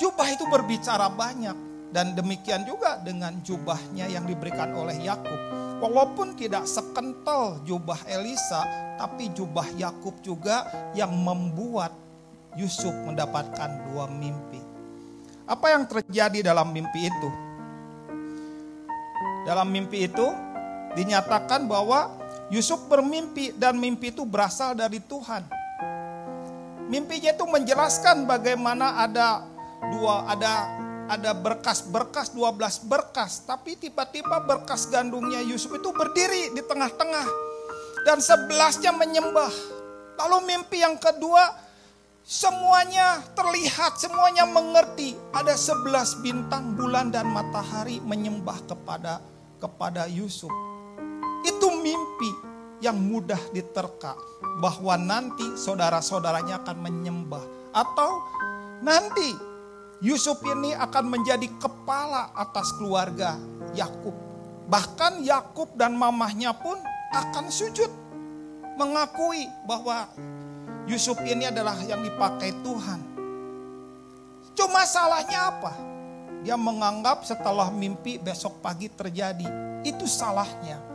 Jubah itu berbicara banyak dan demikian juga dengan jubahnya yang diberikan oleh Yakub. Walaupun tidak sekental jubah Elisa, tapi jubah Yakub juga yang membuat Yusuf mendapatkan dua mimpi. Apa yang terjadi dalam mimpi itu? Dalam mimpi itu dinyatakan bahwa Yusuf bermimpi dan mimpi itu berasal dari Tuhan. Mimpinya itu menjelaskan bagaimana ada dua ada ada berkas-berkas 12 berkas, tapi tiba-tiba berkas gandungnya Yusuf itu berdiri di tengah-tengah dan sebelasnya menyembah. Lalu mimpi yang kedua semuanya terlihat, semuanya mengerti. Ada sebelas bintang, bulan dan matahari menyembah kepada kepada Yusuf. Itu mimpi yang mudah diterka bahwa nanti saudara-saudaranya akan menyembah atau nanti Yusuf ini akan menjadi kepala atas keluarga Yakub. Bahkan Yakub dan mamahnya pun akan sujud mengakui bahwa Yusuf ini adalah yang dipakai Tuhan. Cuma salahnya apa? Dia menganggap setelah mimpi besok pagi terjadi. Itu salahnya.